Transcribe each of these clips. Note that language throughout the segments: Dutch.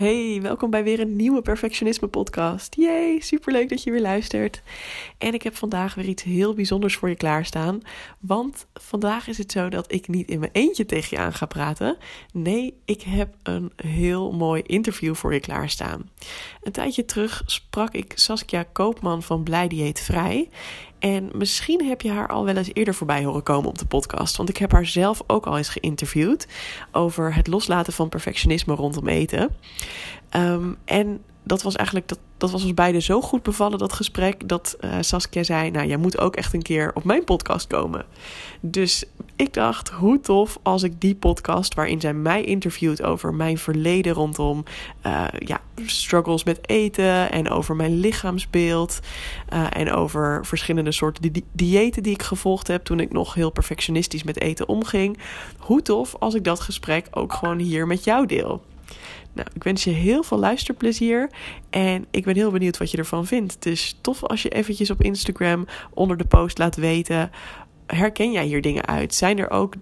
Hey, welkom bij weer een nieuwe Perfectionisme podcast. Yay, superleuk dat je weer luistert. En ik heb vandaag weer iets heel bijzonders voor je klaarstaan. Want vandaag is het zo dat ik niet in mijn eentje tegen je aan ga praten. Nee, ik heb een heel mooi interview voor je klaarstaan. Een tijdje terug sprak ik Saskia Koopman van Blij Dieet Vrij. En misschien heb je haar al wel eens eerder voorbij horen komen op de podcast. Want ik heb haar zelf ook al eens geïnterviewd over het loslaten van perfectionisme rondom eten. Um, en dat was eigenlijk, dat, dat was ons beiden zo goed bevallen, dat gesprek, dat uh, Saskia zei, nou, jij moet ook echt een keer op mijn podcast komen. Dus ik dacht, hoe tof als ik die podcast, waarin zij mij interviewt over mijn verleden rondom uh, ja, struggles met eten en over mijn lichaamsbeeld uh, en over verschillende soorten di diëten die ik gevolgd heb toen ik nog heel perfectionistisch met eten omging. Hoe tof als ik dat gesprek ook gewoon hier met jou deel. Nou, ik wens je heel veel luisterplezier en ik ben heel benieuwd wat je ervan vindt. Dus tof als je eventjes op Instagram onder de post laat weten. Herken jij hier dingen uit? Zijn er ook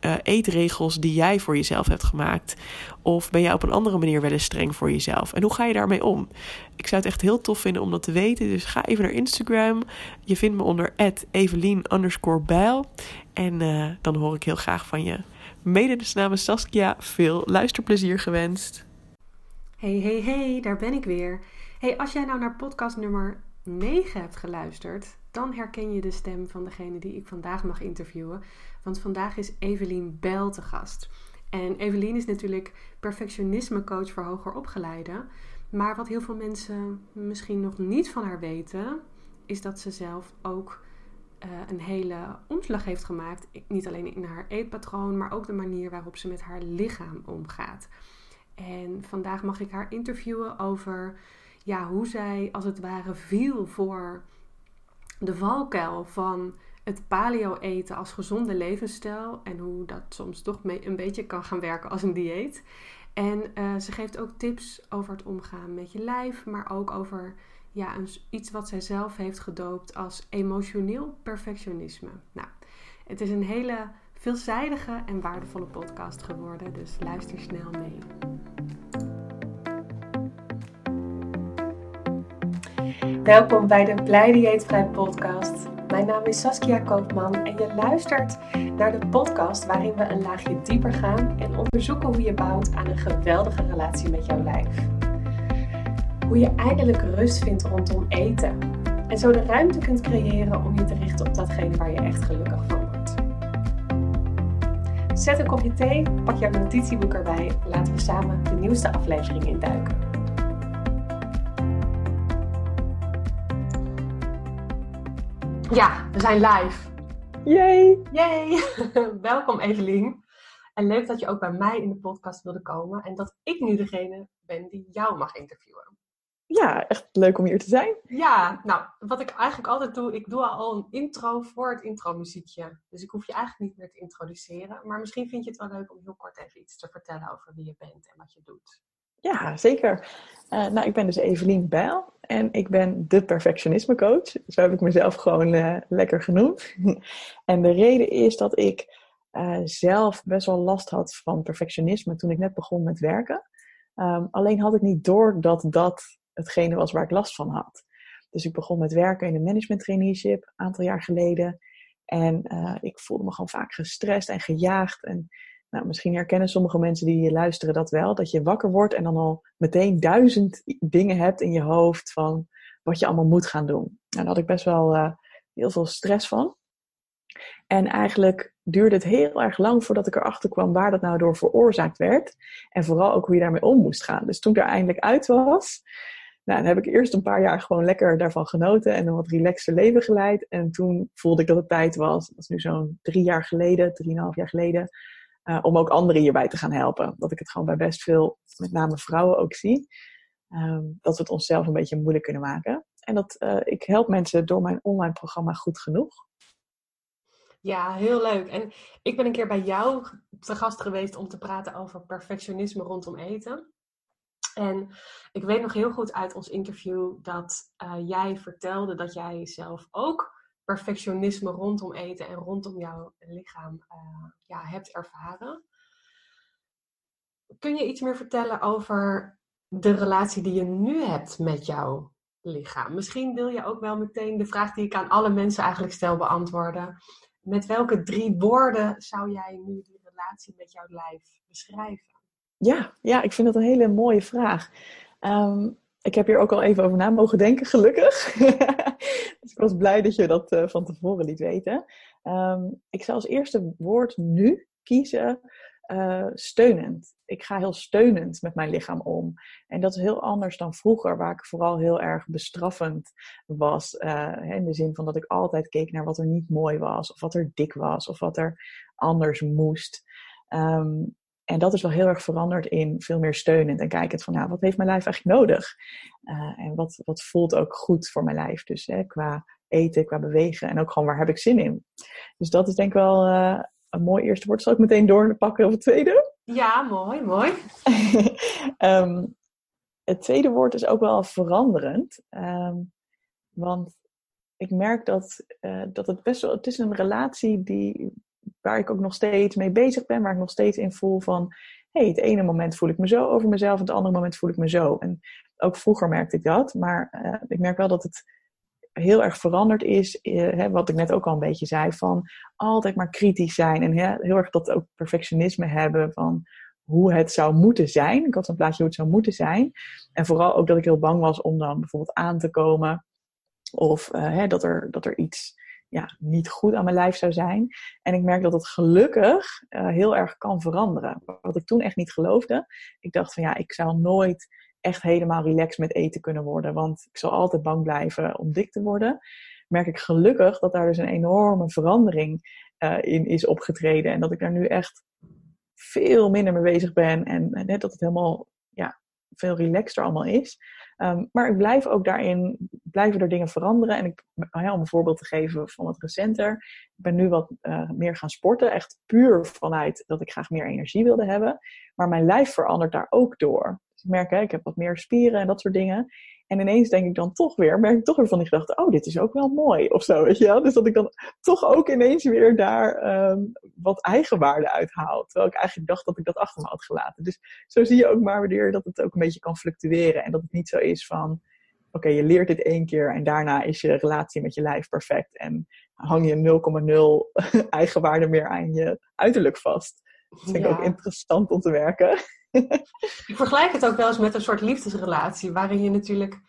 uh, eetregels die jij voor jezelf hebt gemaakt? Of ben jij op een andere manier wel eens streng voor jezelf? En hoe ga je daarmee om? Ik zou het echt heel tof vinden om dat te weten. Dus ga even naar Instagram. Je vindt me onder Evelien underscore En uh, dan hoor ik heel graag van je. Mede dus namens Saskia veel luisterplezier gewenst. Hey, hey, hey, daar ben ik weer. Hey, als jij nou naar podcast nummer 9 hebt geluisterd, dan herken je de stem van degene die ik vandaag mag interviewen. Want vandaag is Evelien Bijl te gast. En Evelien is natuurlijk perfectionisme coach voor hoger opgeleiden. Maar wat heel veel mensen misschien nog niet van haar weten, is dat ze zelf ook uh, een hele omslag heeft gemaakt. Niet alleen in haar eetpatroon, maar ook de manier waarop ze met haar lichaam omgaat. En vandaag mag ik haar interviewen over ja, hoe zij als het ware viel voor de valkuil van het paleo eten als gezonde levensstijl. En hoe dat soms toch een beetje kan gaan werken als een dieet. En uh, ze geeft ook tips over het omgaan met je lijf, maar ook over ja, iets wat zij zelf heeft gedoopt als emotioneel perfectionisme. Nou, het is een hele veelzijdige en waardevolle podcast geworden, dus luister snel mee. Welkom bij de Blij Dieetvrij podcast. Mijn naam is Saskia Koopman en je luistert naar de podcast waarin we een laagje dieper gaan en onderzoeken hoe je bouwt aan een geweldige relatie met jouw lijf. Hoe je eindelijk rust vindt rondom eten en zo de ruimte kunt creëren om je te richten op datgene waar je echt gelukkig van wordt. Zet een kopje thee, pak jouw notitieboek erbij, laten we samen de nieuwste aflevering induiken. Ja, we zijn live. Yay! Yay! Welkom Evelien. En leuk dat je ook bij mij in de podcast wilde komen en dat ik nu degene ben die jou mag interviewen. Ja, echt leuk om hier te zijn. Ja, nou, wat ik eigenlijk altijd doe, ik doe al een intro voor het intro muziekje. Dus ik hoef je eigenlijk niet meer te introduceren. Maar misschien vind je het wel leuk om heel kort even iets te vertellen over wie je bent en wat je doet. Ja, zeker. Uh, nou, ik ben dus Evelien Bijl en ik ben de perfectionisme coach. Zo heb ik mezelf gewoon uh, lekker genoemd. en de reden is dat ik uh, zelf best wel last had van perfectionisme toen ik net begon met werken. Um, alleen had ik niet door dat dat hetgene was waar ik last van had. Dus ik begon met werken in een management traineeship een aantal jaar geleden. En ik voelde me gewoon vaak gestrest en gejaagd. En nou, misschien herkennen sommige mensen die hier luisteren dat wel. Dat je wakker wordt en dan al meteen duizend dingen hebt in je hoofd van wat je allemaal moet gaan doen. En daar had ik best wel uh, heel veel stress van. En eigenlijk duurde het heel erg lang voordat ik erachter kwam waar dat nou door veroorzaakt werd. En vooral ook hoe je daarmee om moest gaan. Dus toen ik er eindelijk uit was, nou, dan heb ik eerst een paar jaar gewoon lekker daarvan genoten en een wat relaxter leven geleid. En toen voelde ik dat het tijd was, dat is nu zo'n drie jaar geleden, drieënhalf jaar geleden, uh, om ook anderen hierbij te gaan helpen. Dat ik het gewoon bij best veel, met name vrouwen ook zie. Um, dat we het onszelf een beetje moeilijk kunnen maken. En dat uh, ik help mensen door mijn online programma goed genoeg. Ja, heel leuk. En ik ben een keer bij jou te gast geweest om te praten over perfectionisme rondom eten. En ik weet nog heel goed uit ons interview dat uh, jij vertelde dat jij zelf ook perfectionisme rondom eten en rondom jouw lichaam uh, ja, hebt ervaren. Kun je iets meer vertellen over de relatie die je nu hebt met jouw lichaam. Misschien wil je ook wel meteen de vraag die ik aan alle mensen eigenlijk stel beantwoorden. Met welke drie woorden zou jij nu die relatie met jouw lijf beschrijven? Ja, ja ik vind dat een hele mooie vraag. Ehm, ik heb hier ook al even over na mogen denken, gelukkig. dus ik was blij dat je dat uh, van tevoren liet weten. Um, ik zou als eerste woord nu kiezen uh, steunend. Ik ga heel steunend met mijn lichaam om. En dat is heel anders dan vroeger, waar ik vooral heel erg bestraffend was. Uh, in de zin van dat ik altijd keek naar wat er niet mooi was, of wat er dik was, of wat er anders moest. Um, en dat is wel heel erg veranderd in veel meer steunend en kijkend van, nou, wat heeft mijn lijf eigenlijk nodig? Uh, en wat, wat voelt ook goed voor mijn lijf? Dus hè, qua eten, qua bewegen en ook gewoon waar heb ik zin in? Dus dat is denk ik wel uh, een mooi eerste woord. Zal ik meteen doorpakken op het tweede? Ja, mooi, mooi. um, het tweede woord is ook wel veranderend. Um, want ik merk dat, uh, dat het best wel, het is een relatie die, waar ik ook nog steeds mee bezig ben, waar ik nog steeds in voel van, hey, het ene moment voel ik me zo over mezelf, het andere moment voel ik me zo. En ook vroeger merkte ik dat, maar uh, ik merk wel dat het heel erg veranderd is, uh, hè, wat ik net ook al een beetje zei, van altijd maar kritisch zijn en hè, heel erg dat ook perfectionisme hebben van hoe het zou moeten zijn. Ik had een plaatje hoe het zou moeten zijn. En vooral ook dat ik heel bang was om dan bijvoorbeeld aan te komen of uh, hè, dat, er, dat er iets ja, niet goed aan mijn lijf zou zijn. En ik merk dat het gelukkig uh, heel erg kan veranderen. Wat ik toen echt niet geloofde. Ik dacht van ja, ik zou nooit echt helemaal relaxed met eten kunnen worden. Want ik zal altijd bang blijven om dik te worden. Merk ik gelukkig dat daar dus een enorme verandering uh, in is opgetreden. En dat ik daar nu echt veel minder mee bezig ben. En, en dat het helemaal ja, veel relaxter allemaal is. Um, maar ik blijf ook daarin, blijven er dingen veranderen. En ik, ja, om een voorbeeld te geven van wat recenter. Ik ben nu wat uh, meer gaan sporten. Echt puur vanuit dat ik graag meer energie wilde hebben. Maar mijn lijf verandert daar ook door. Merk, ik heb wat meer spieren en dat soort dingen. En ineens denk ik dan toch weer, merk ik toch weer van die gedachte, oh, dit is ook wel mooi of zo, weet je wel. Dus dat ik dan toch ook ineens weer daar um, wat eigenwaarde uithaal. Terwijl ik eigenlijk dacht dat ik dat achter me had gelaten. Dus zo zie je ook maar weer dat het ook een beetje kan fluctueren. En dat het niet zo is van, oké, je leert dit één keer en daarna is je relatie met je lijf perfect. En hang je 0,0 eigenwaarde meer aan je uiterlijk vast. Dat vind ik ja. ook interessant om te werken. ik vergelijk het ook wel eens met een soort liefdesrelatie, waarin je natuurlijk.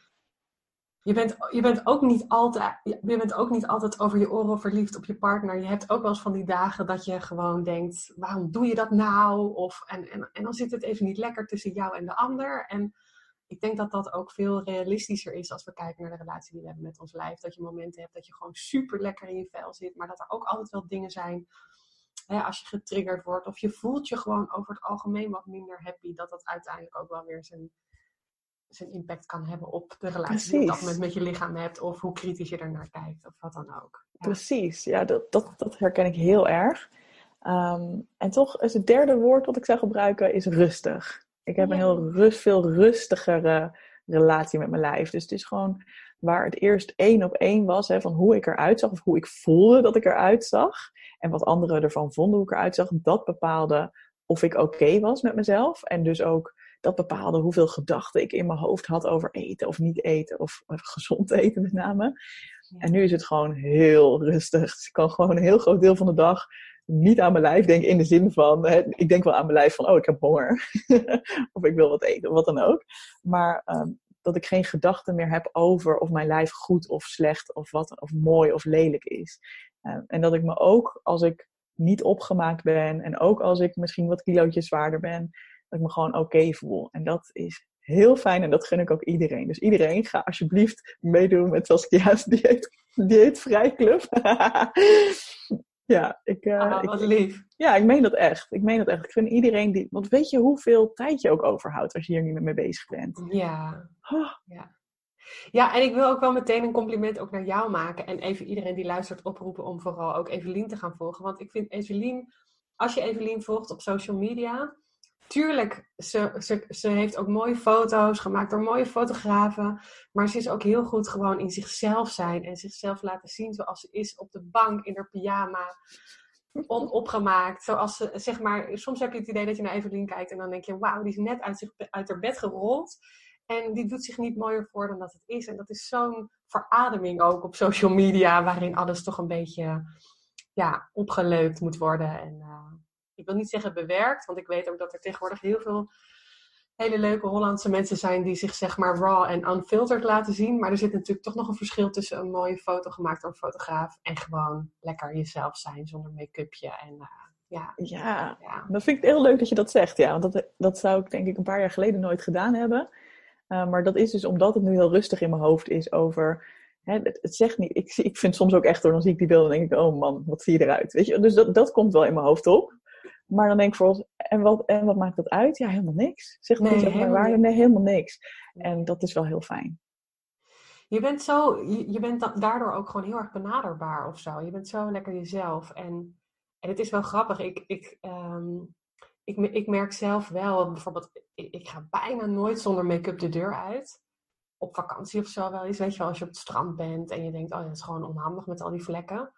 Je bent, je, bent ook niet altijd, je bent ook niet altijd over je oren verliefd op je partner. Je hebt ook wel eens van die dagen dat je gewoon denkt: waarom doe je dat nou? Of, en, en, en dan zit het even niet lekker tussen jou en de ander. En ik denk dat dat ook veel realistischer is als we kijken naar de relatie die we hebben met ons lijf. Dat je momenten hebt dat je gewoon super lekker in je vel zit, maar dat er ook altijd wel dingen zijn hè, als je getriggerd wordt of je voelt je gewoon over het algemeen wat minder happy, dat dat uiteindelijk ook wel weer zijn, zijn impact kan hebben op de relatie Precies. die je op dat moment met je lichaam hebt of hoe kritisch je ernaar kijkt of wat dan ook. Ja. Precies, ja, dat, dat, dat herken ik heel erg. Um, en toch is het derde woord wat ik zou gebruiken is rustig. Ik heb ja. een heel rust, veel rustigere relatie met mijn lijf. Dus het is gewoon waar het eerst één op één was, hè, van hoe ik eruit zag of hoe ik voelde dat ik eruit zag. En wat anderen ervan vonden hoe ik eruit zag, dat bepaalde of ik oké okay was met mezelf. En dus ook dat bepaalde hoeveel gedachten ik in mijn hoofd had over eten of niet eten, of, of gezond eten met name. Ja. En nu is het gewoon heel rustig. Dus ik kan gewoon een heel groot deel van de dag niet aan mijn lijf denken in de zin van, hè, ik denk wel aan mijn lijf van, oh, ik heb honger. of ik wil wat eten, of wat dan ook. Maar um, dat ik geen gedachten meer heb over of mijn lijf goed of slecht of wat of mooi of lelijk is. Uh, en dat ik me ook als ik niet opgemaakt ben en ook als ik misschien wat kilootjes zwaarder ben, dat ik me gewoon oké voel. En dat is heel fijn en dat gun ik ook iedereen. Dus iedereen ga alsjeblieft meedoen met Saskia's dieet, dieetvrij club. Ja, ik, uh, ah, wat lief. ja, ik meen dat echt. Ik meen dat echt. Ik vind iedereen die. Want weet je hoeveel tijd je ook overhoudt als je hier niet mee bezig bent? Ja. Oh. ja. Ja, en ik wil ook wel meteen een compliment ook naar jou maken. En even iedereen die luistert oproepen om vooral ook Evelien te gaan volgen. Want ik vind Evelien, als je Evelien volgt op social media, tuurlijk, ze, ze, heeft ook mooie foto's gemaakt door mooie fotografen. Maar ze is ook heel goed gewoon in zichzelf zijn en zichzelf laten zien zoals ze is op de bank in haar pyjama. onopgemaakt. Zoals ze, zeg maar, soms heb je het idee dat je naar Evelien kijkt en dan denk je, wauw, die is net uit, zich, uit haar bed gerold. En die doet zich niet mooier voor dan dat het is. En dat is zo'n verademing ook op social media, waarin alles toch een beetje ja, opgeleukt moet worden. En uh, ik wil niet zeggen bewerkt, want ik weet ook dat er tegenwoordig heel veel hele leuke Hollandse mensen zijn die zich zeg maar raw en unfiltered laten zien. Maar er zit natuurlijk toch nog een verschil tussen een mooie foto gemaakt door een fotograaf en gewoon lekker jezelf zijn zonder make-upje. En, uh, ja. Ja, ja, dat vind ik heel leuk dat je dat zegt. Ja, want dat, dat zou ik denk ik een paar jaar geleden nooit gedaan hebben. Uh, maar dat is dus omdat het nu heel rustig in mijn hoofd is over. Hè, het, het, zegt niet. Ik, ik vind soms ook echt door, dan zie ik die beelden en denk ik, oh man, wat zie je eruit? Weet je? Dus dat, dat komt wel in mijn hoofd op. Maar dan denk ik voor en wat, en wat maakt dat uit? Ja, helemaal niks. Zeg nee, niet mijn waarde? Nee, helemaal niks. En dat is wel heel fijn. Je bent, zo, je, bent daardoor ook gewoon heel erg benaderbaar of zo. Je bent zo lekker jezelf. En, en het is wel grappig. Ik, ik, um, ik, ik merk zelf wel, bijvoorbeeld, ik, ik ga bijna nooit zonder make-up de deur uit. Op vakantie of zo wel eens. Weet je wel, als je op het strand bent en je denkt, oh, dat is gewoon onhandig met al die vlekken.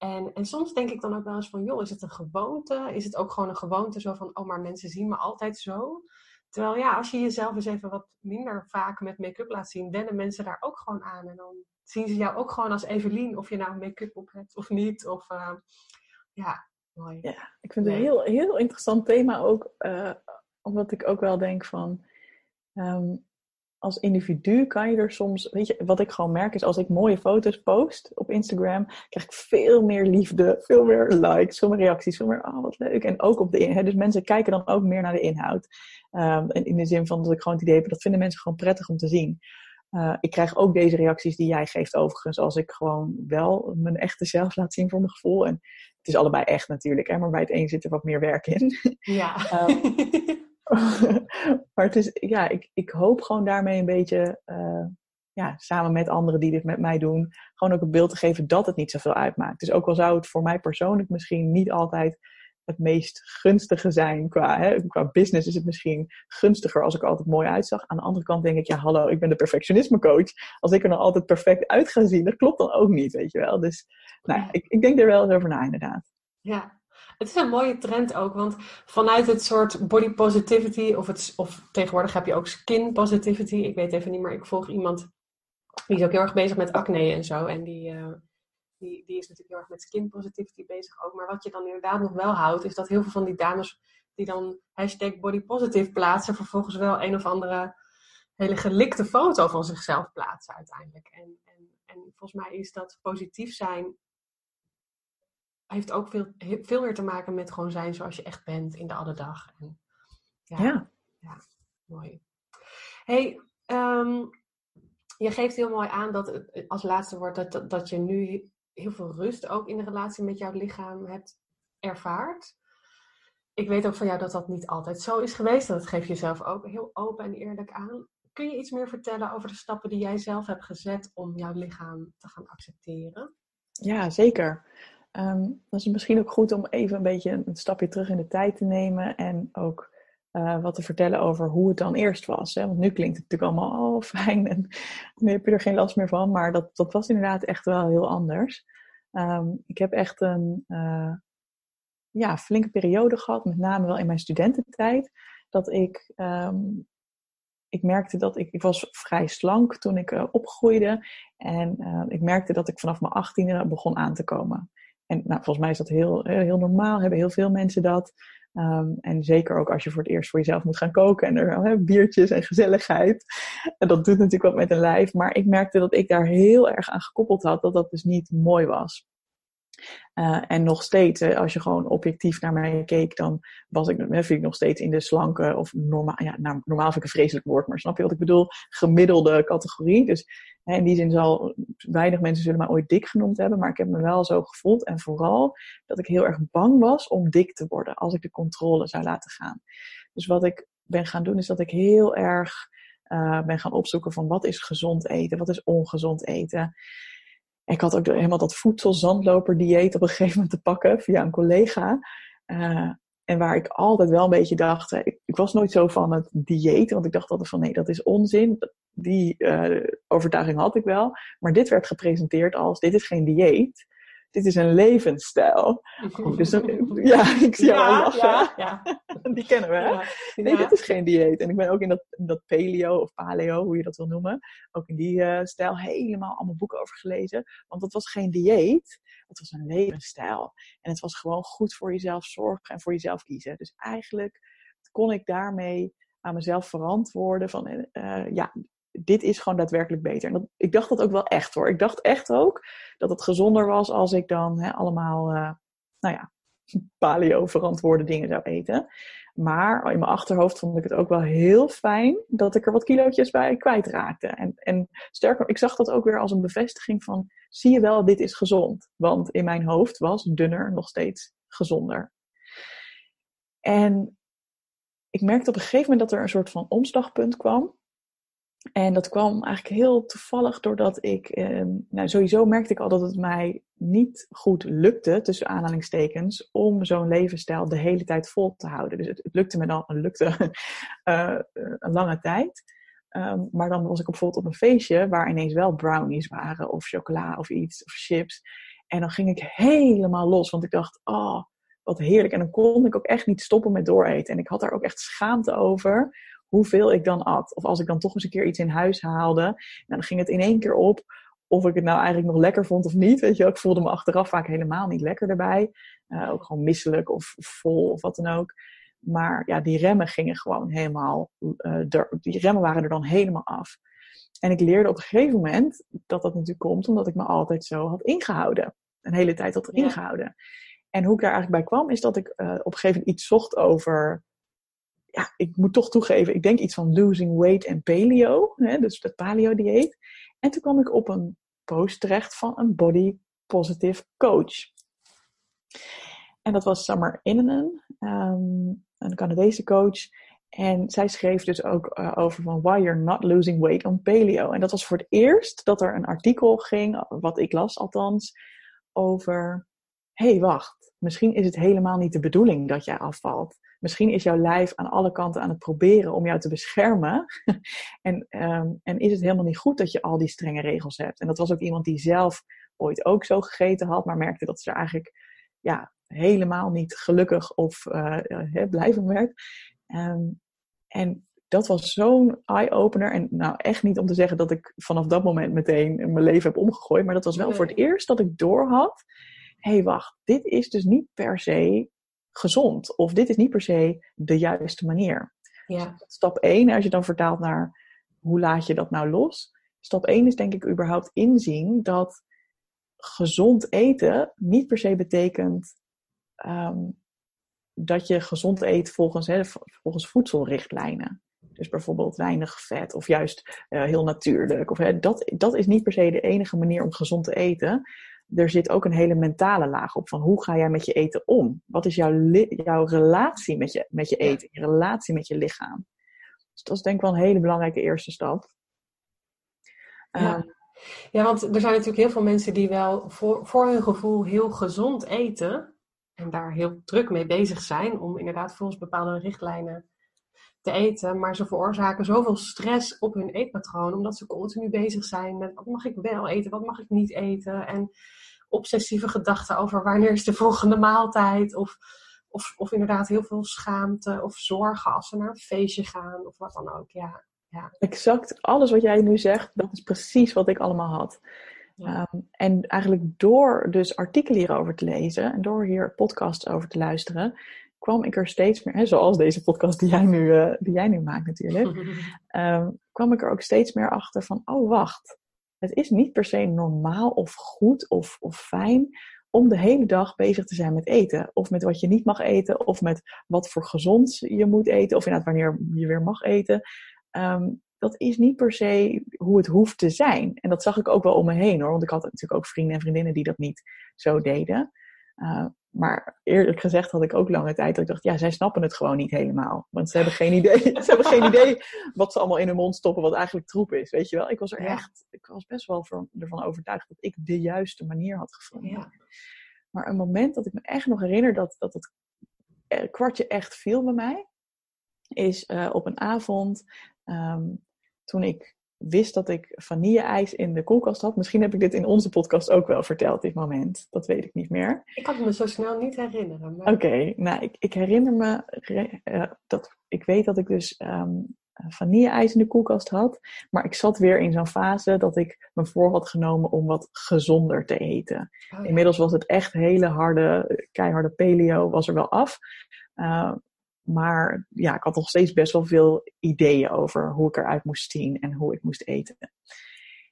En, en soms denk ik dan ook wel eens van, joh, is het een gewoonte? Is het ook gewoon een gewoonte zo van, oh, maar mensen zien me altijd zo? Terwijl ja, als je jezelf eens even wat minder vaak met make-up laat zien, wennen mensen daar ook gewoon aan. En dan zien ze jou ook gewoon als Evelien, of je nou make-up op hebt of niet. Of uh, ja, mooi. Ja, ik vind het een heel, heel interessant thema ook, uh, omdat ik ook wel denk van, um, als individu kan je er soms, weet je, wat ik gewoon merk is als ik mooie foto's post op Instagram, krijg ik veel meer liefde, veel meer likes, veel meer reacties, veel meer, oh wat leuk. En ook op de inhoud. Dus mensen kijken dan ook meer naar de inhoud. Um, in de zin van dat ik gewoon het idee heb, dat vinden mensen gewoon prettig om te zien. Uh, ik krijg ook deze reacties die jij geeft overigens, als ik gewoon wel mijn echte zelf laat zien voor mijn gevoel. En het is allebei echt natuurlijk, hè, maar bij het een zit er wat meer werk in. Ja. um, maar het is, ja, ik, ik hoop gewoon daarmee een beetje, uh, ja, samen met anderen die dit met mij doen, gewoon ook een beeld te geven dat het niet zoveel uitmaakt. Dus ook al zou het voor mij persoonlijk misschien niet altijd het meest gunstige zijn qua, hè, qua business is het misschien gunstiger als ik er altijd mooi uitzag. Aan de andere kant denk ik, ja hallo, ik ben de perfectionisme coach. Als ik er nou altijd perfect uit ga zien, dat klopt dan ook niet, weet je wel. Dus nou, ik, ik denk er wel eens over na inderdaad. Ja, het is een mooie trend ook, want vanuit het soort body positivity, of, het, of tegenwoordig heb je ook skin positivity. Ik weet even niet, maar ik volg iemand die is ook heel erg bezig met acne en zo. En die, uh, die, die is natuurlijk heel erg met skin positivity bezig ook. Maar wat je dan inderdaad nog wel houdt, is dat heel veel van die dames die dan hashtag plaatsen, vervolgens wel een of andere hele gelikte foto van zichzelf plaatsen uiteindelijk. En, en, en volgens mij is dat positief zijn heeft ook veel, veel meer te maken met gewoon zijn zoals je echt bent in de alle dag. En, ja, ja. ja. mooi. hey, um, je geeft heel mooi aan dat als laatste woord dat, dat je nu heel veel rust ook in de relatie met jouw lichaam hebt ervaard. Ik weet ook van jou dat dat niet altijd zo is geweest. En dat geef je zelf ook heel open en eerlijk aan. Kun je iets meer vertellen over de stappen die jij zelf hebt gezet om jouw lichaam te gaan accepteren? Ja, zeker. Um, dat is misschien ook goed om even een beetje een stapje terug in de tijd te nemen en ook uh, wat te vertellen over hoe het dan eerst was. Hè? Want nu klinkt het natuurlijk allemaal oh, fijn en nu heb je er geen last meer van, maar dat, dat was inderdaad echt wel heel anders. Um, ik heb echt een uh, ja, flinke periode gehad, met name wel in mijn studententijd, dat ik um, ik merkte dat ik, ik was vrij slank toen ik uh, opgroeide. En ik merkte dat ik vanaf mijn achttiende begon aan te komen. En nou, volgens mij is dat heel, heel normaal, hebben heel veel mensen dat. Um, en zeker ook als je voor het eerst voor jezelf moet gaan koken en er he, biertjes en gezelligheid. En dat doet natuurlijk wat met een lijf. Maar ik merkte dat ik daar heel erg aan gekoppeld had dat dat dus niet mooi was. Uh, en nog steeds, als je gewoon objectief naar mij keek, dan was ik, vind ik nog steeds in de slanke, of normaal, ja, nou, normaal vind ik een vreselijk woord, maar snap je wat ik bedoel? Gemiddelde categorie. Dus hè, in die zin zal weinig mensen zullen mij ooit dik genoemd hebben, maar ik heb me wel zo gevoeld. En vooral dat ik heel erg bang was om dik te worden als ik de controle zou laten gaan. Dus wat ik ben gaan doen, is dat ik heel erg ben gaan opzoeken van wat is gezond eten, wat is ongezond eten ik had ook helemaal dat voedselzandloper-dieet op een gegeven moment te pakken via een collega. Uh, en waar ik altijd wel een beetje dacht, ik, ik, was nooit zo van het dieet, want ik dacht altijd van nee, dat is onzin. Die uh, overtuiging had ik wel. Maar dit werd gepresenteerd als, dit is geen dieet. Dit is een levensstijl. Oh, dus ja, ik zie jou al lachen. Ja, ja. Die kennen we, hè? Nee, dit is geen dieet. En ik ben ook in dat, in dat paleo of paleo, hoe je dat wil noemen, ook in die uh, stijl helemaal allemaal boeken over gelezen. Want dat was geen dieet, het was een levensstijl. En het was gewoon goed voor jezelf zorgen en voor jezelf kiezen. Dus eigenlijk kon ik daarmee aan mezelf verantwoorden van, uh, ja, dit is gewoon daadwerkelijk beter. En dat, ik dacht dat ook wel echt hoor. Ik dacht echt ook dat het gezonder was als ik dan hè, allemaal, uh, nou ja, paleo verantwoorde dingen zou eten. Maar in mijn achterhoofd vond ik het ook wel heel fijn dat ik er wat kilootjes bij kwijtraakte. En, en sterker, ik zag dat ook weer als een bevestiging van, zie je wel, dit is gezond. Want in mijn hoofd was dunner nog steeds gezonder. En ik merkte op een gegeven moment dat er een soort van omslagpunt kwam. En dat kwam eigenlijk heel toevallig doordat ik, eh, nou sowieso merkte ik al dat het mij niet goed lukte, tussen aanhalingstekens, om zo'n levensstijl de hele tijd vol te houden. Dus het, lukte me dan, het lukte uh, een lange tijd. Um, maar dan was ik bijvoorbeeld op een feestje waar ineens wel brownies waren, of chocola of iets, of chips. En dan ging ik helemaal los, want ik dacht, oh, wat heerlijk. En dan kon ik ook echt niet stoppen met dooreten. En ik had daar ook echt schaamte over hoeveel ik dan at. Of als ik dan toch eens een keer iets in huis haalde, nou, dan ging het in één keer op of ik het nou eigenlijk nog lekker vond of niet. Weet je, ik voelde me achteraf vaak helemaal niet lekker erbij. Uh, ook gewoon misselijk of vol of wat dan ook. Maar ja, die remmen gingen gewoon helemaal, uh, die remmen waren er dan helemaal af. En ik leerde op een gegeven moment dat dat natuurlijk komt omdat ik me altijd zo had ingehouden. Een hele tijd had ingehouden. En hoe ik daar eigenlijk bij kwam, is dat ik uh, op een gegeven moment iets zocht over ja, ik moet toch toegeven, ik denk iets van losing weight en paleo, hè, dus het paleo-dieet. En toen kwam ik op een post terecht van een body positive coach. En dat was Summer Innenen, um, een Canadese coach. En zij schreef dus ook uh, over van why you're not losing weight on paleo. En dat was voor het eerst dat er een artikel ging, wat ik las althans, over, hey, wacht, misschien is het helemaal niet de bedoeling dat jij afvalt misschien is jouw lijf aan alle kanten aan het proberen om jou te beschermen. en, um, en is het helemaal niet goed dat je al die strenge regels hebt. En dat was ook iemand die zelf ooit ook zo gegeten had, maar merkte dat ze eigenlijk ja, helemaal niet gelukkig of uh, blij van werd. Um, en dat was zo'n eye-opener. En nou, echt niet om te zeggen dat ik vanaf dat moment meteen mijn leven heb omgegooid. Maar dat was wel voor het eerst dat ik doorhad. Hé, hey, wacht, dit is dus niet per se gezond. Of dit is niet per se de juiste manier. Ja. Dus stap 1, als je dan vertaalt naar hoe laat je dat nou los. Stap 1 is denk ik überhaupt inzien dat gezond eten niet per se betekent um, dat je gezond eet volgens, hè, volgens voedselrichtlijnen. Dus bijvoorbeeld weinig vet of juist uh, heel natuurlijk. Of, hè, dat, dat is niet per se de enige manier om gezond te eten er zit ook een hele mentale laag op van hoe ga jij met je eten om? Wat is jouw, jouw relatie met je, met je eten, je relatie met je lichaam? Dus dat is denk ik wel een hele belangrijke eerste stap. Ja. Um, ja, want er zijn natuurlijk heel veel mensen die wel voor, voor hun gevoel heel gezond eten. En daar heel druk mee bezig zijn om inderdaad volgens bepaalde richtlijnen te eten. Maar ze veroorzaken zoveel stress op hun eetpatroon. Omdat ze continu bezig zijn met wat mag ik wel eten, wat mag ik niet eten. En obsessieve gedachten over wanneer is de volgende maaltijd. Of, of, of inderdaad heel veel schaamte of zorgen als ze naar een feestje gaan of wat dan ook. Ja, ja. Exact, alles wat jij nu zegt, dat is precies wat ik allemaal had. Ja. Um, en eigenlijk door dus artikelen hierover te lezen en door hier podcasts over te luisteren, kwam ik er steeds meer, hè, zoals deze podcast die jij nu, uh, die jij nu maakt natuurlijk, um, kwam ik er ook steeds meer achter van, oh wacht, het is niet per se normaal of goed of, of fijn om de hele dag bezig te zijn met eten. Of met wat je niet mag eten, of met wat voor gezond je moet eten, of inderdaad wanneer je weer mag eten. Um, dat is niet per se hoe het hoeft te zijn. En dat zag ik ook wel om me heen hoor, want ik had natuurlijk ook vrienden en vriendinnen die dat niet zo deden. Uh, maar eerlijk gezegd had ik ook lange tijd dat ik dacht, ja, zij snappen het gewoon niet helemaal. Want ze hebben geen idee, ze hebben geen idee wat ze allemaal in hun mond stoppen, wat eigenlijk troep is. Weet je wel? Ik was er echt, ik was best wel ervan overtuigd dat ik de juiste manier had gevonden. Ja. Maar een moment dat ik me echt nog herinner dat, dat het eh, kwartje echt viel bij mij, is uh, op een avond um, toen ik wist dat ik vanille-ijs in de koelkast had. Misschien heb ik dit in onze podcast ook wel verteld, dit moment. Dat weet ik niet meer. Ik kan me zo snel niet herinneren. Maar... Oké, nou, ik, ik, herinner me uh, dat ik weet dat ik dus um, vanille-ijs in de koelkast had. Maar ik zat weer in zo'n fase dat ik me voor had genomen om wat gezonder te eten. Oh, Inmiddels was het echt hele harde, keiharde paleo, was er wel af. Uh, maar ja, ik had nog steeds best wel veel ideeën over hoe ik eruit moest zien en hoe ik moest eten.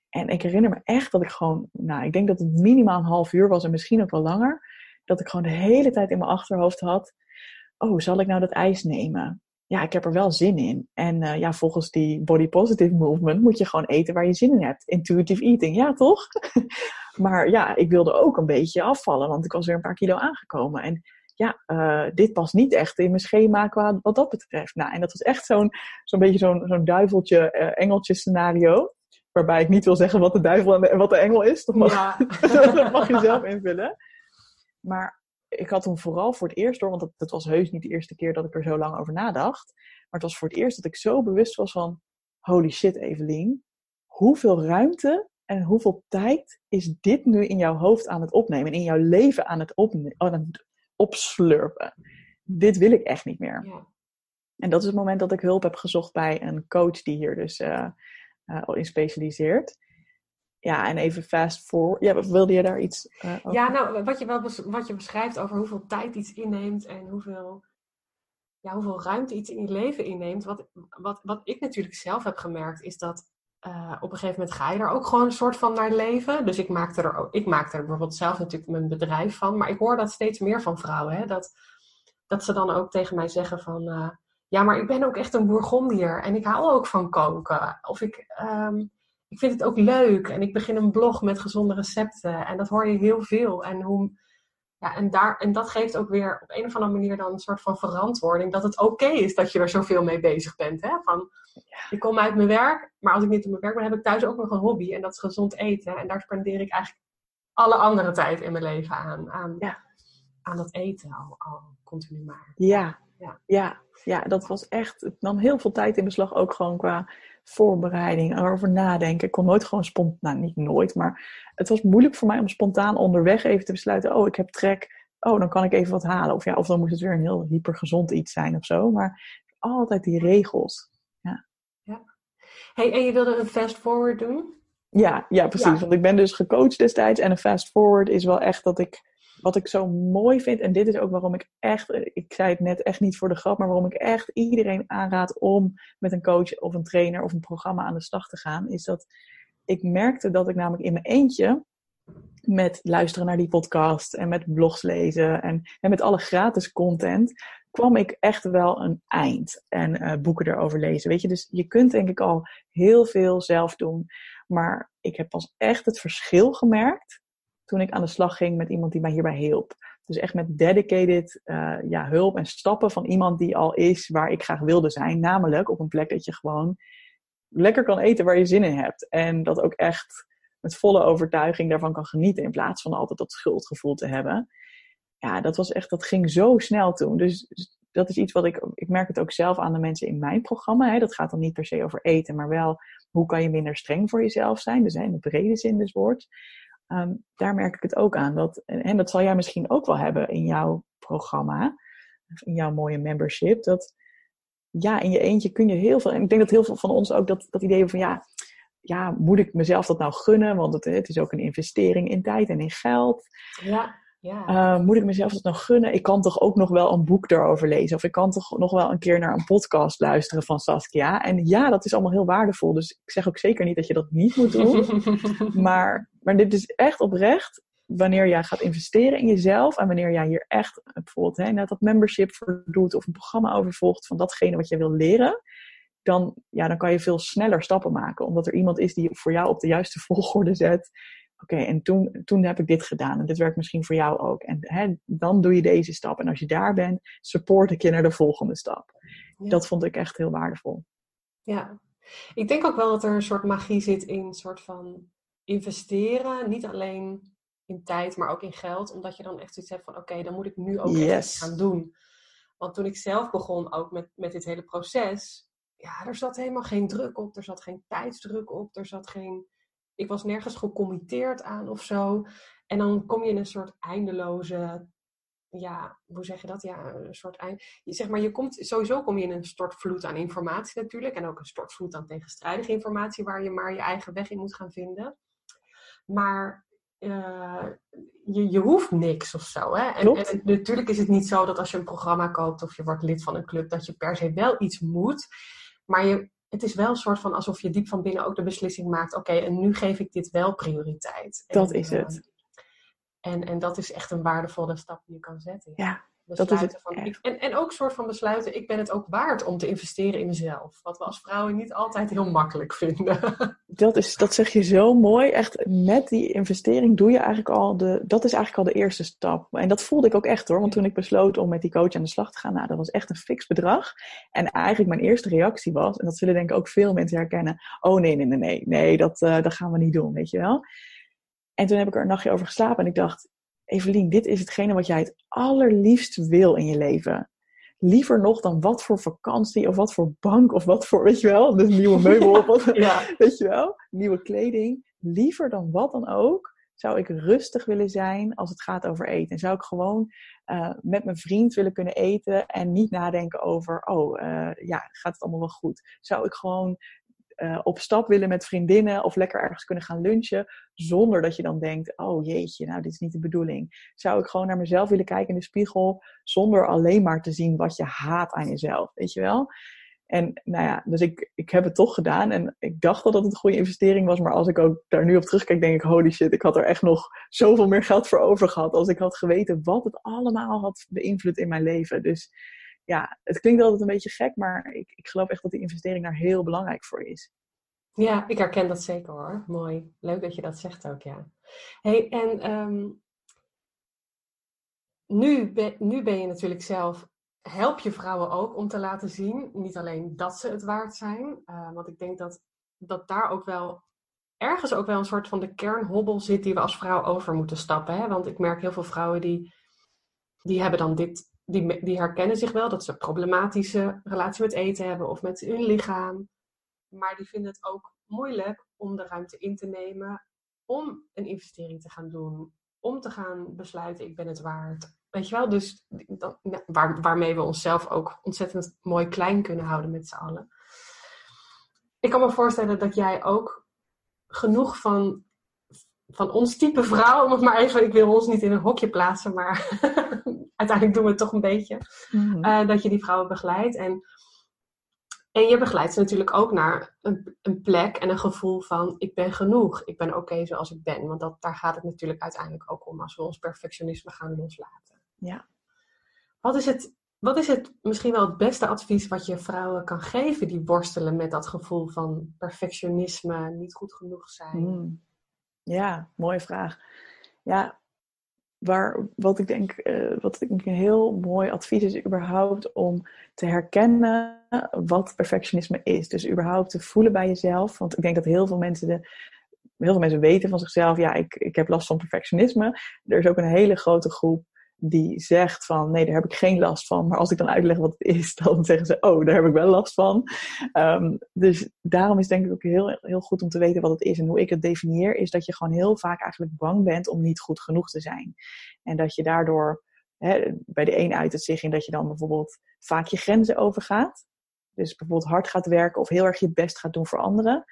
En ik herinner me echt dat ik gewoon, nou, ik denk dat het minimaal een half uur was en misschien ook wel langer. Dat ik gewoon de hele tijd in mijn achterhoofd had: Oh, zal ik nou dat ijs nemen? Ja, ik heb er wel zin in. En uh, ja, volgens die body positive movement moet je gewoon eten waar je zin in hebt. Intuitive eating, ja toch? maar ja, ik wilde ook een beetje afvallen, want ik was weer een paar kilo aangekomen. En ja, uh, dit past niet echt in mijn schema qua wat dat betreft. Nou, en dat was echt zo'n zo'n beetje zo'n zo'n duiveltje, uh, engeltje scenario. Waarbij ik niet wil zeggen wat de duivel en, de, wat de engel is. Dat mag, ja. dat mag je zelf invullen. Maar ik had toen vooral voor het eerst door, want het was heus niet de eerste keer dat ik er zo lang over nadacht. Maar het was voor het eerst dat ik zo bewust was van, holy shit Evelien, hoeveel ruimte en hoeveel tijd is dit nu in jouw hoofd aan het opnemen, in jouw leven aan het, opnemen, opslurpen. Dit wil ik echt niet meer. Ja. En dat is het moment dat ik hulp heb gezocht bij een coach die hier dus uh, uh, in specialiseert. Ja, en even fast forward. Ja, wilde je daar iets uh, over? Ja, nou, wat je, wel wat je beschrijft over hoeveel tijd iets inneemt en hoeveel, ja, hoeveel ruimte iets in je leven inneemt. Wat, wat, wat ik natuurlijk zelf heb gemerkt, is dat uh, op een gegeven moment ga je er ook gewoon een soort van naar leven. Dus ik maakte er, ook, ik maakte er bijvoorbeeld zelf natuurlijk mijn bedrijf van. Maar ik hoor dat steeds meer van vrouwen. Hè? Dat, dat ze dan ook tegen mij zeggen van... Uh, ja, maar ik ben ook echt een Bourgondier en ik hou ook van koken. Of ik, um, ik vind het ook leuk en ik begin een blog met gezonde recepten. En dat hoor je heel veel. En hoe, ja, en, daar, en dat geeft ook weer op een of andere manier dan een soort van verantwoording. Dat het oké is dat je er zoveel mee bezig bent. Hè? Van, ik kom uit mijn werk, maar als ik niet op mijn werk ben, heb ik thuis ook nog een hobby. En dat is gezond eten. En daar spendeer ik eigenlijk alle andere tijd in mijn leven aan. Aan, ja. aan dat eten al, al continu maar. Ja. Ja. ja, ja, dat was echt. Het nam heel veel tijd in beslag, ook gewoon qua voorbereiding, erover nadenken. Ik kon nooit gewoon spontaan, nou niet nooit, maar het was moeilijk voor mij om spontaan onderweg even te besluiten: oh, ik heb trek, oh, dan kan ik even wat halen. Of ja, of dan moest het weer een heel hypergezond iets zijn of zo. Maar altijd die regels. Ja. ja. Hey, en je wilde een fast forward doen? Ja, ja precies. Want ik ben dus gecoacht destijds. En een fast forward is wel echt dat ik wat ik zo mooi vind, en dit is ook waarom ik echt, ik zei het net echt niet voor de grap, maar waarom ik echt iedereen aanraad om met een coach of een trainer of een programma aan de slag te gaan, is dat ik merkte dat ik namelijk in mijn eentje met luisteren naar die podcast en met blogs lezen en, met alle gratis content, kwam ik echt wel een eind en uh, boeken erover lezen. Weet je, dus je kunt denk ik al heel veel zelf doen. Maar ik heb pas echt het verschil gemerkt toen ik aan de slag ging met iemand die mij hierbij hielp. Dus echt met dedicated uh, ja, hulp en stappen van iemand die al is waar ik graag wilde zijn. Namelijk op een plek dat je gewoon lekker kan eten waar je zin in hebt. En dat ook echt met volle overtuiging daarvan kan genieten. In plaats van altijd dat schuldgevoel te hebben. Ja, dat was echt, dat ging zo snel toen. Dus dat is iets wat ik, ik merk het ook zelf aan de mensen in mijn programma. Hè. Dat gaat dan niet per se over eten, maar wel hoe kan je minder streng voor jezelf zijn. Dus in de brede zin des woords. Ehm, daar merk ik het ook aan. Dat, en dat zal jij misschien ook wel hebben in jouw programma, in jouw mooie membership. Dat ja, in je eentje kun je heel veel. En ik denk dat heel veel van ons ook dat, dat idee van ja, ja, moet ik mezelf dat nou gunnen? Want het, het is ook een investering in tijd en in geld. Ja. Ja. Uh, moet ik mezelf dat nog gunnen? Ik kan toch ook nog wel een boek daarover lezen? Of ik kan toch nog wel een keer naar een podcast luisteren van Saskia? En ja, dat is allemaal heel waardevol. Dus ik zeg ook zeker niet dat je dat niet moet doen. maar, maar dit is echt oprecht. Wanneer jij gaat investeren in jezelf en wanneer jij hier echt bijvoorbeeld hè, net dat membership voor doet of een programma over volgt van datgene wat je wil leren, dan, ja, dan kan je veel sneller stappen maken. Omdat er iemand is die voor jou op de juiste volgorde zet oké, en toen, toen heb ik dit gedaan en dit werkt misschien voor jou ook. En hè, dan doe je deze stap. En als je daar bent, support ik je naar de volgende stap. Dat vond ik echt heel waardevol. Ja, ik denk ook wel dat er een soort magie zit in een soort van investeren. Niet alleen in tijd, maar ook in geld. Omdat je dan echt zoiets hebt van, oké, dan moet ik nu ook yes. echt gaan doen. Want toen ik zelf begon ook met, met dit hele proces, ja, er zat helemaal geen druk op, er zat geen tijdsdruk op, er zat geen, ik was nergens gecommitteerd aan of zo. En dan kom je in een soort eindeloze, ja, hoe zeg je dat? Ja, een soort eind. Zeg maar, je komt, sowieso kom je in een stortvloed aan informatie natuurlijk. En ook een stortvloed aan tegenstrijdige informatie waar je maar je eigen weg in moet gaan vinden. Maar uh, je, je hoeft niks of zo. Hè? En, en, natuurlijk is het niet zo dat als je een programma koopt of je wordt lid van een club, dat je per se wel iets moet. Maar je, het is wel een soort van alsof je diep van binnen ook de beslissing maakt: oké, en nu geef ik dit wel prioriteit. Dat is het. Ehm, en, en dat is echt een waardevolle stap die je kan zetten. Ja, dat is het. Van, en, en ook een soort van besluiten, ik ben het ook waard om te investeren in mezelf. Wat we als vrouwen niet altijd heel makkelijk vinden. Dat, is, dat zeg je zo mooi. Echt, met die investering doe je eigenlijk al de, dat is eigenlijk al de eerste stap. En dat voelde ik ook echt hoor. Want toen ik besloot om met die coach aan de slag te gaan, nou, dat was echt een fix bedrag. En eigenlijk mijn eerste reactie was, en dat zullen denk ik ook veel mensen herkennen. Oh nee, nee, nee, nee, nee, dat, uh, dat gaan we niet doen, weet je wel. En toen heb ik er een nachtje over geslapen en ik dacht, Evelien, dit is hetgene wat jij het allerliefst wil in je leven. Liever nog dan wat voor vakantie of wat voor bank of wat voor, weet je wel, dus nieuwe meubel of ja. weet je wel, nieuwe kleding. Liever dan wat dan ook, zou ik rustig willen zijn als het gaat over eten. En zou ik gewoon uh, met mijn vriend willen kunnen eten en niet nadenken over, oh uh, ja, gaat het allemaal wel goed? Zou ik gewoon uh, op stap willen met vriendinnen of lekker ergens kunnen gaan lunchen, zonder dat je dan denkt, oh jeetje, nou dit is niet de bedoeling. Zou ik gewoon naar mezelf willen kijken in de spiegel, zonder alleen maar te zien wat je haat aan jezelf, weet je wel? En nou ja, dus ik, ik heb het toch gedaan en ik dacht dat het een goede investering was, maar als ik ook daar nu op terugkijk, denk ik, holy shit, ik had er echt nog zoveel meer geld voor over gehad als ik had geweten wat het allemaal had beïnvloed in mijn leven. Dus ja, het klinkt altijd een beetje gek, maar ik, ik geloof echt dat die investering daar heel belangrijk voor is. Ja, ik herken dat zeker hoor. Mooi. Leuk dat je dat zegt ook, ja. hey, en um, nu, ben, nu ben je natuurlijk zelf, help je vrouwen ook om te laten zien, niet alleen dat ze het waard zijn, uh, want ik denk dat, dat daar ook wel ergens ook wel een soort van de kernhobbel zit die we als vrouw over moeten stappen. Hè? Want ik merk heel veel vrouwen die, die hebben dan dit die, die herkennen zich wel dat ze een problematische relatie met eten hebben of met hun lichaam. Maar die vinden het ook moeilijk om de ruimte in te nemen om een investering te gaan doen. Om te gaan besluiten, ik ben het waard. Weet je wel, dus dat, waar, waarmee we onszelf ook ontzettend mooi klein kunnen houden met z'n allen. Ik kan me voorstellen dat jij ook genoeg van, van ons type vrouw, om maar even, ik wil ons niet in een hokje plaatsen, maar uiteindelijk doen we het toch een beetje. Mhm. Eh, dat je die vrouwen begeleidt. En, en je begeleidt ze natuurlijk ook naar een, een plek en een gevoel van ik ben genoeg. Ik ben oké zoals ik ben. Want dat, daar gaat het natuurlijk uiteindelijk ook om als we ons perfectionisme gaan loslaten. Ja. Wat is het, wat is het misschien wel het beste advies wat je vrouwen kan geven die worstelen met dat gevoel van perfectionisme, niet goed genoeg zijn? Mm. Ja, mooie vraag. Ja, waar, wat ik denk, uh, wat ik een heel mooi advies is, überhaupt om te herkennen wat perfectionisme is. Dus überhaupt te voelen bij jezelf. Want ik denk dat heel veel mensen de, heel veel mensen weten van zichzelf, ja, ik, ik heb last van perfectionisme. Er is ook een hele grote groep die zegt van nee, daar heb ik geen last van. Maar als ik dan uitleg wat het is, dan zeggen ze oh, daar heb ik wel last van. Um, dus daarom is denk ik ook heel, heel goed om te weten wat het is. En hoe ik het definieer is dat je gewoon heel vaak eigenlijk bang bent om niet goed genoeg te zijn. En dat je daardoor, hè, bij de een uit het zich in dat je dan bijvoorbeeld vaak je grenzen overgaat. Dus bijvoorbeeld hard gaat werken of heel erg je best gaat doen voor anderen.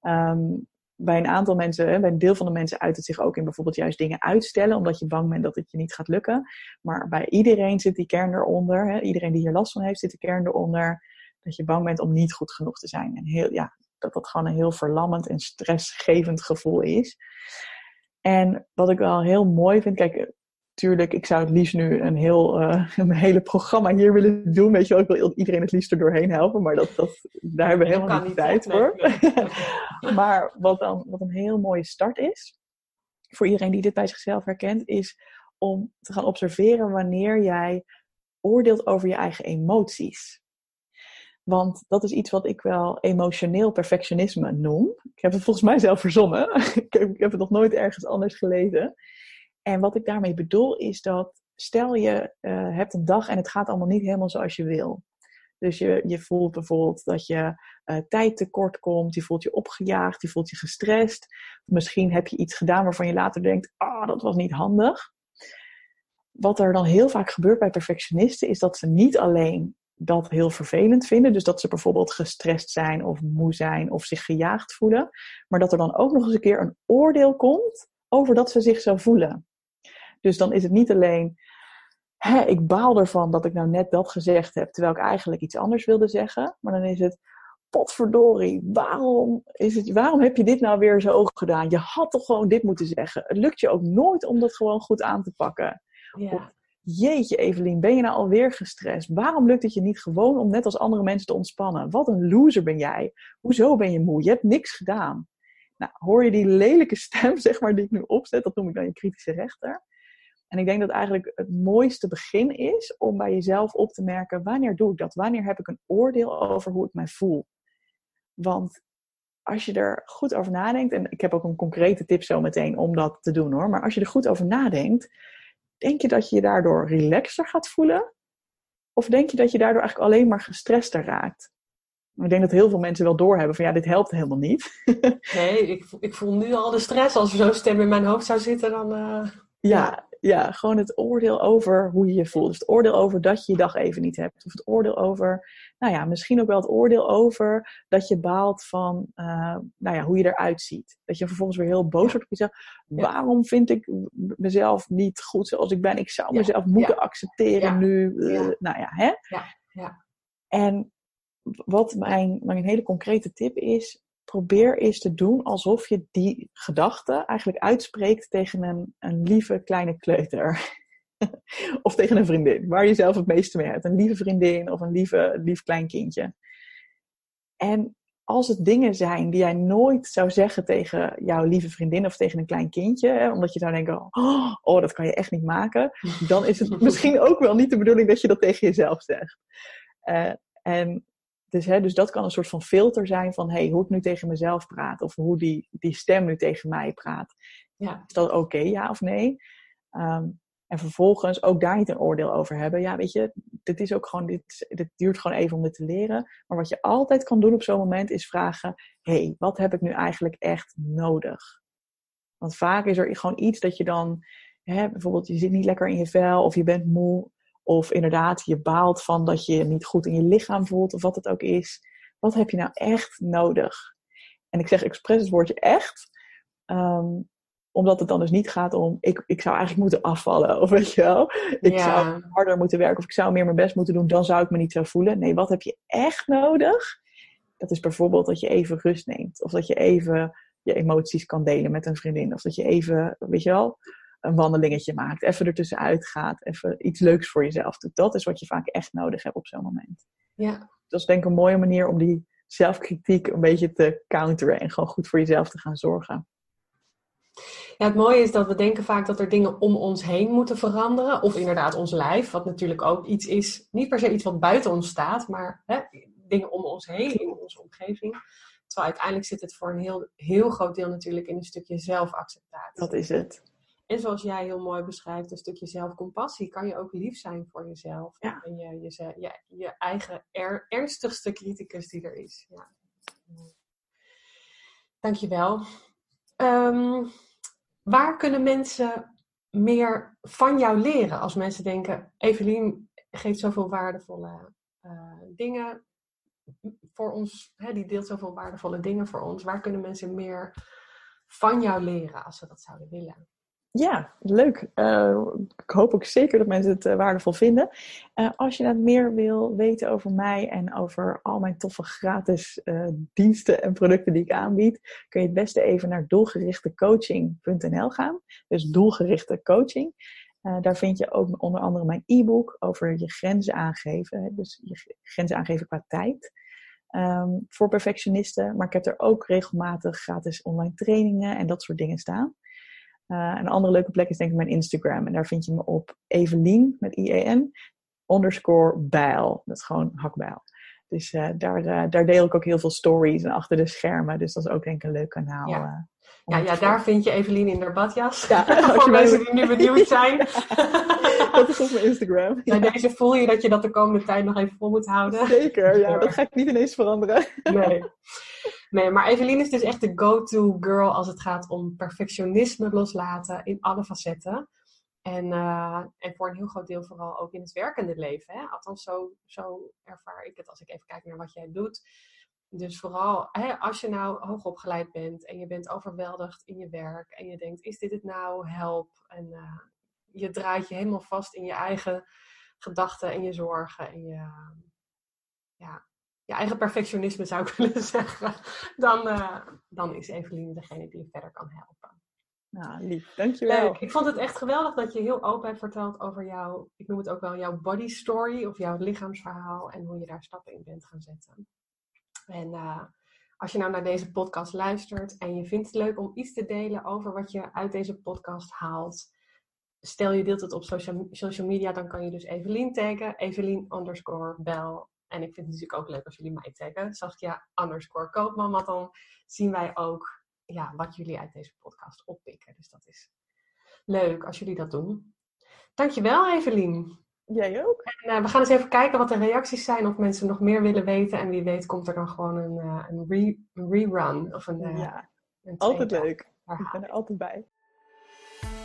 Um, bij een aantal mensen, bij een deel van de mensen uit het zich ook in bijvoorbeeld juist dingen uitstellen, omdat je bang bent dat het je niet gaat lukken. Maar bij iedereen zit die kern eronder, hè, iedereen die hier last van heeft, zit de kern eronder, dat je bang bent om niet goed genoeg te zijn. En heel, ja, dat dat gewoon een heel verlammend en stressgevend gevoel is. En wat ik wel heel mooi vind, kijk, tuurlijk, ik zou het liefst nu een heel uh, een hele programma hier willen doen. Weet je wel, ik wil iedereen het liefst er doorheen helpen, maar dat, dat, daar hebben we helemaal niet tijd voor. maar wat, dan, wat een heel mooie start is, voor iedereen die dit bij zichzelf herkent, is om te gaan observeren wanneer jij oordeelt over je eigen emoties. Want dat is iets wat ik wel emotioneel perfectionisme noem. Ik heb het volgens mij zelf verzonnen. ik, heb, ik heb het nog nooit ergens anders gelezen. En wat ik daarmee bedoel is dat, stel je uh, hebt een dag en het gaat allemaal niet helemaal zoals je wil. Dus je, je voelt bijvoorbeeld dat je uh, tijd tekort komt, je voelt je opgejaagd, je voelt je gestrest. Misschien heb je iets gedaan waarvan je later denkt, ah, oh, dat was niet handig. Wat er dan heel vaak gebeurt bij perfectionisten is dat ze niet alleen dat heel vervelend vinden. Dus dat ze bijvoorbeeld gestrest zijn of moe zijn of zich gejaagd voelen. Maar dat er dan ook nog eens een keer een oordeel komt over dat ze zich zo voelen. Dus dan is het niet alleen, hè, ik baal ervan dat ik nou net dat gezegd heb, terwijl ik eigenlijk iets anders wilde zeggen. Maar dan is het, potverdorie, waarom, is het, waarom heb je dit nou weer zo gedaan? Je had toch gewoon dit moeten zeggen. Het lukt je ook nooit om dat gewoon goed aan te pakken. Ja. Jeetje, Evelien, ben je nou alweer gestrest? Waarom lukt het je niet gewoon om net als andere mensen te ontspannen? Wat een loser ben jij. Hoezo ben je moe? Je hebt niks gedaan. Nou, hoor je die lelijke stem, zeg maar, die ik nu opzet, dat noem ik dan je kritische rechter. En ik denk dat eigenlijk het mooiste begin is om bij jezelf op te merken, wanneer doe ik dat? Wanneer heb ik een oordeel over hoe ik mij voel? Want als je er goed over nadenkt, en ik heb ook een concrete tip zo meteen om dat te doen hoor, maar als je er goed over nadenkt, denk je dat je je daardoor relaxter gaat voelen? Of denk je dat je daardoor eigenlijk alleen maar gestrester raakt? Ik denk dat heel veel mensen wel doorhebben van ja, dit helpt helemaal niet. nee, ik, ik voel nu al de stress. Als er zo'n stem in mijn hoofd zou zitten, dan... Uh... Ja, ja, gewoon het oordeel over hoe je je voelt. Dus het oordeel over dat je je dag even niet hebt. Of het oordeel over, nou ja, misschien ook wel het oordeel over dat je baalt van, uh, nou ja, hoe je eruit ziet. Dat je vervolgens weer heel boos wordt op jezelf. Waarom vind ik mezelf niet goed zoals ik ben? Ik zou mezelf moeten accepteren nu. Uh, nou ja, hè? Ja. En wat mijn, mijn hele concrete tip is, probeer eens te doen alsof je die gedachte eigenlijk uitspreekt tegen een, een lieve kleine kleuter. of tegen een vriendin, waar je zelf het meeste mee hebt. Een lieve vriendin of een lieve, lief klein kindje. En als het dingen zijn die jij nooit zou zeggen tegen jouw lieve vriendin of tegen een klein kindje, hè, omdat je zou denken: oh, oh, dat kan je echt niet maken, dan is het misschien ook wel niet de bedoeling dat je dat tegen jezelf zegt. Uh, en dus, hè, dus dat kan een soort van filter zijn van hey, hoe ik nu tegen mezelf praat. Of hoe die, die stem nu tegen mij praat. Ja. Is dat oké, ja of nee? Ehm, en vervolgens ook daar niet een oordeel over hebben. Ja, weet je, dit is ook gewoon, dit, dit duurt gewoon even om dit te leren. Maar wat je altijd kan doen op zo'n moment is vragen: hey, wat heb ik nu eigenlijk echt nodig? Want vaak is er gewoon iets dat je dan, hè, bijvoorbeeld, je zit niet lekker in je vel of je bent moe. Of inderdaad, je baalt van dat je je niet goed in je lichaam voelt, of wat het ook is. Wat heb je nou echt nodig? En ik zeg expres het woordje echt, um, omdat het dan dus niet gaat om, ik, ik zou eigenlijk moeten afvallen, of weet je wel, ik zou harder moeten werken, of ik zou meer mijn best moeten doen, dan zou ik me niet zo voelen. Nee, wat heb je echt nodig? Dat is bijvoorbeeld dat je even rust neemt, of dat je even je emoties kan delen met een vriendin, of dat je even, weet je wel, een wandelingetje maakt, even ertussenuit gaat, even iets leuks voor jezelf doet. Dat is wat je vaak echt nodig hebt op zo'n moment. Ja. Dat is denk ik een mooie manier om die zelfkritiek een beetje te counteren en gewoon goed voor jezelf te gaan zorgen. Ja, het mooie is dat we denken vaak dat er dingen om ons heen moeten veranderen. Of inderdaad ons lijf, wat natuurlijk ook iets is, niet per se iets wat buiten ons staat, maar hè, dingen om ons heen, in onze omgeving. Terwijl uiteindelijk zit het voor een heel, heel groot deel natuurlijk in een stukje zelfacceptatie. Dat is het. En zoals jij heel mooi beschrijft, een stukje zelfcompassie. Kan je ook lief zijn voor jezelf. Ja. En je, je, je, je eigen ernstigste criticus die er is. Ja. Dankjewel. Um, waar kunnen mensen meer van jou leren? Als mensen denken, Evelien geeft zoveel waardevolle uh, dingen voor ons. Hè, die deelt zoveel waardevolle dingen voor ons. Waar kunnen mensen meer van jou leren als ze dat zouden willen? Ja, leuk. Uh, ik hoop ook zeker dat mensen het uh, waardevol vinden. Uh, als je nou meer wil weten over mij en over al mijn toffe gratis diensten en producten die ik aanbied, kun je het beste even naar doelgerichtecoaching.nl gaan. Dus doelgerichte coaching. daar vind je ook onder andere mijn e-book over je grenzen aangeven. Dus je grenzen aangeven qua tijd. Um, voor perfectionisten. Maar ik heb er ook regelmatig gratis online trainingen en dat soort dingen staan. Uh, een andere leuke plek is denk ik mijn Instagram. En daar vind je me op Evelien met I-E-N underscore bijl. Dat is gewoon hakbijl. Dus uh, daar, uh, daar deel ik ook heel veel stories en achter de schermen. Dus dat is ook denk ik een leuk kanaal. Ja. Ja, ja, daar vind je Evelien in haar badjas. Ja, Voor mensen die nu benieuwd zijn. dat is op mijn Instagram. Bij deze voel je dat je dat de komende tijd nog even vol moet houden. Zeker, ja, dat ga ik niet ineens veranderen. Nee. Nee, maar Evelien is dus echt de go-to girl als het gaat om perfectionisme loslaten in alle facetten. En, eh, en voor een heel groot deel vooral ook in het werkende leven. Hè? Althans, zo, zo ervaar ik het als ik even kijk naar wat jij doet. Dus vooral hè, als je nou hoogopgeleid bent en je bent overweldigd in je werk en je denkt, is dit het nou? Help. En eh, je draait je helemaal vast in je eigen gedachten en je zorgen en je, ja, je eigen perfectionisme zou ik willen zeggen. Dan, eh, dan is Evelien degene die je verder kan helpen. Nou, lief, dankjewel. Leuk. Ik vond het echt geweldig dat je heel open hebt verteld over jouw, ik noem het ook wel jouw body story of jouw lichaamsverhaal en hoe je daar stappen in bent gaan zetten. En eh, als je nou naar deze podcast luistert en je vindt het leuk om iets te delen over wat je uit deze podcast haalt, stel je deelt het op social, social media, dan kan je dus Evelien taggen, Evelien underscore bel. En ik vind het natuurlijk ook leuk als jullie mij taggen, Saskia underscore koopman, want dan zien wij ook ja, wat jullie uit deze podcast oppikken. Dus dat is leuk als jullie dat doen. Dankjewel Evelien. Jij ook? En, eh, we gaan eens even kijken wat de reacties zijn, of mensen nog meer willen weten. En wie weet komt er dan gewoon een, eh, een, re- rerun of een, eh, ja, een altijd leuk. Ik ben er altijd bij.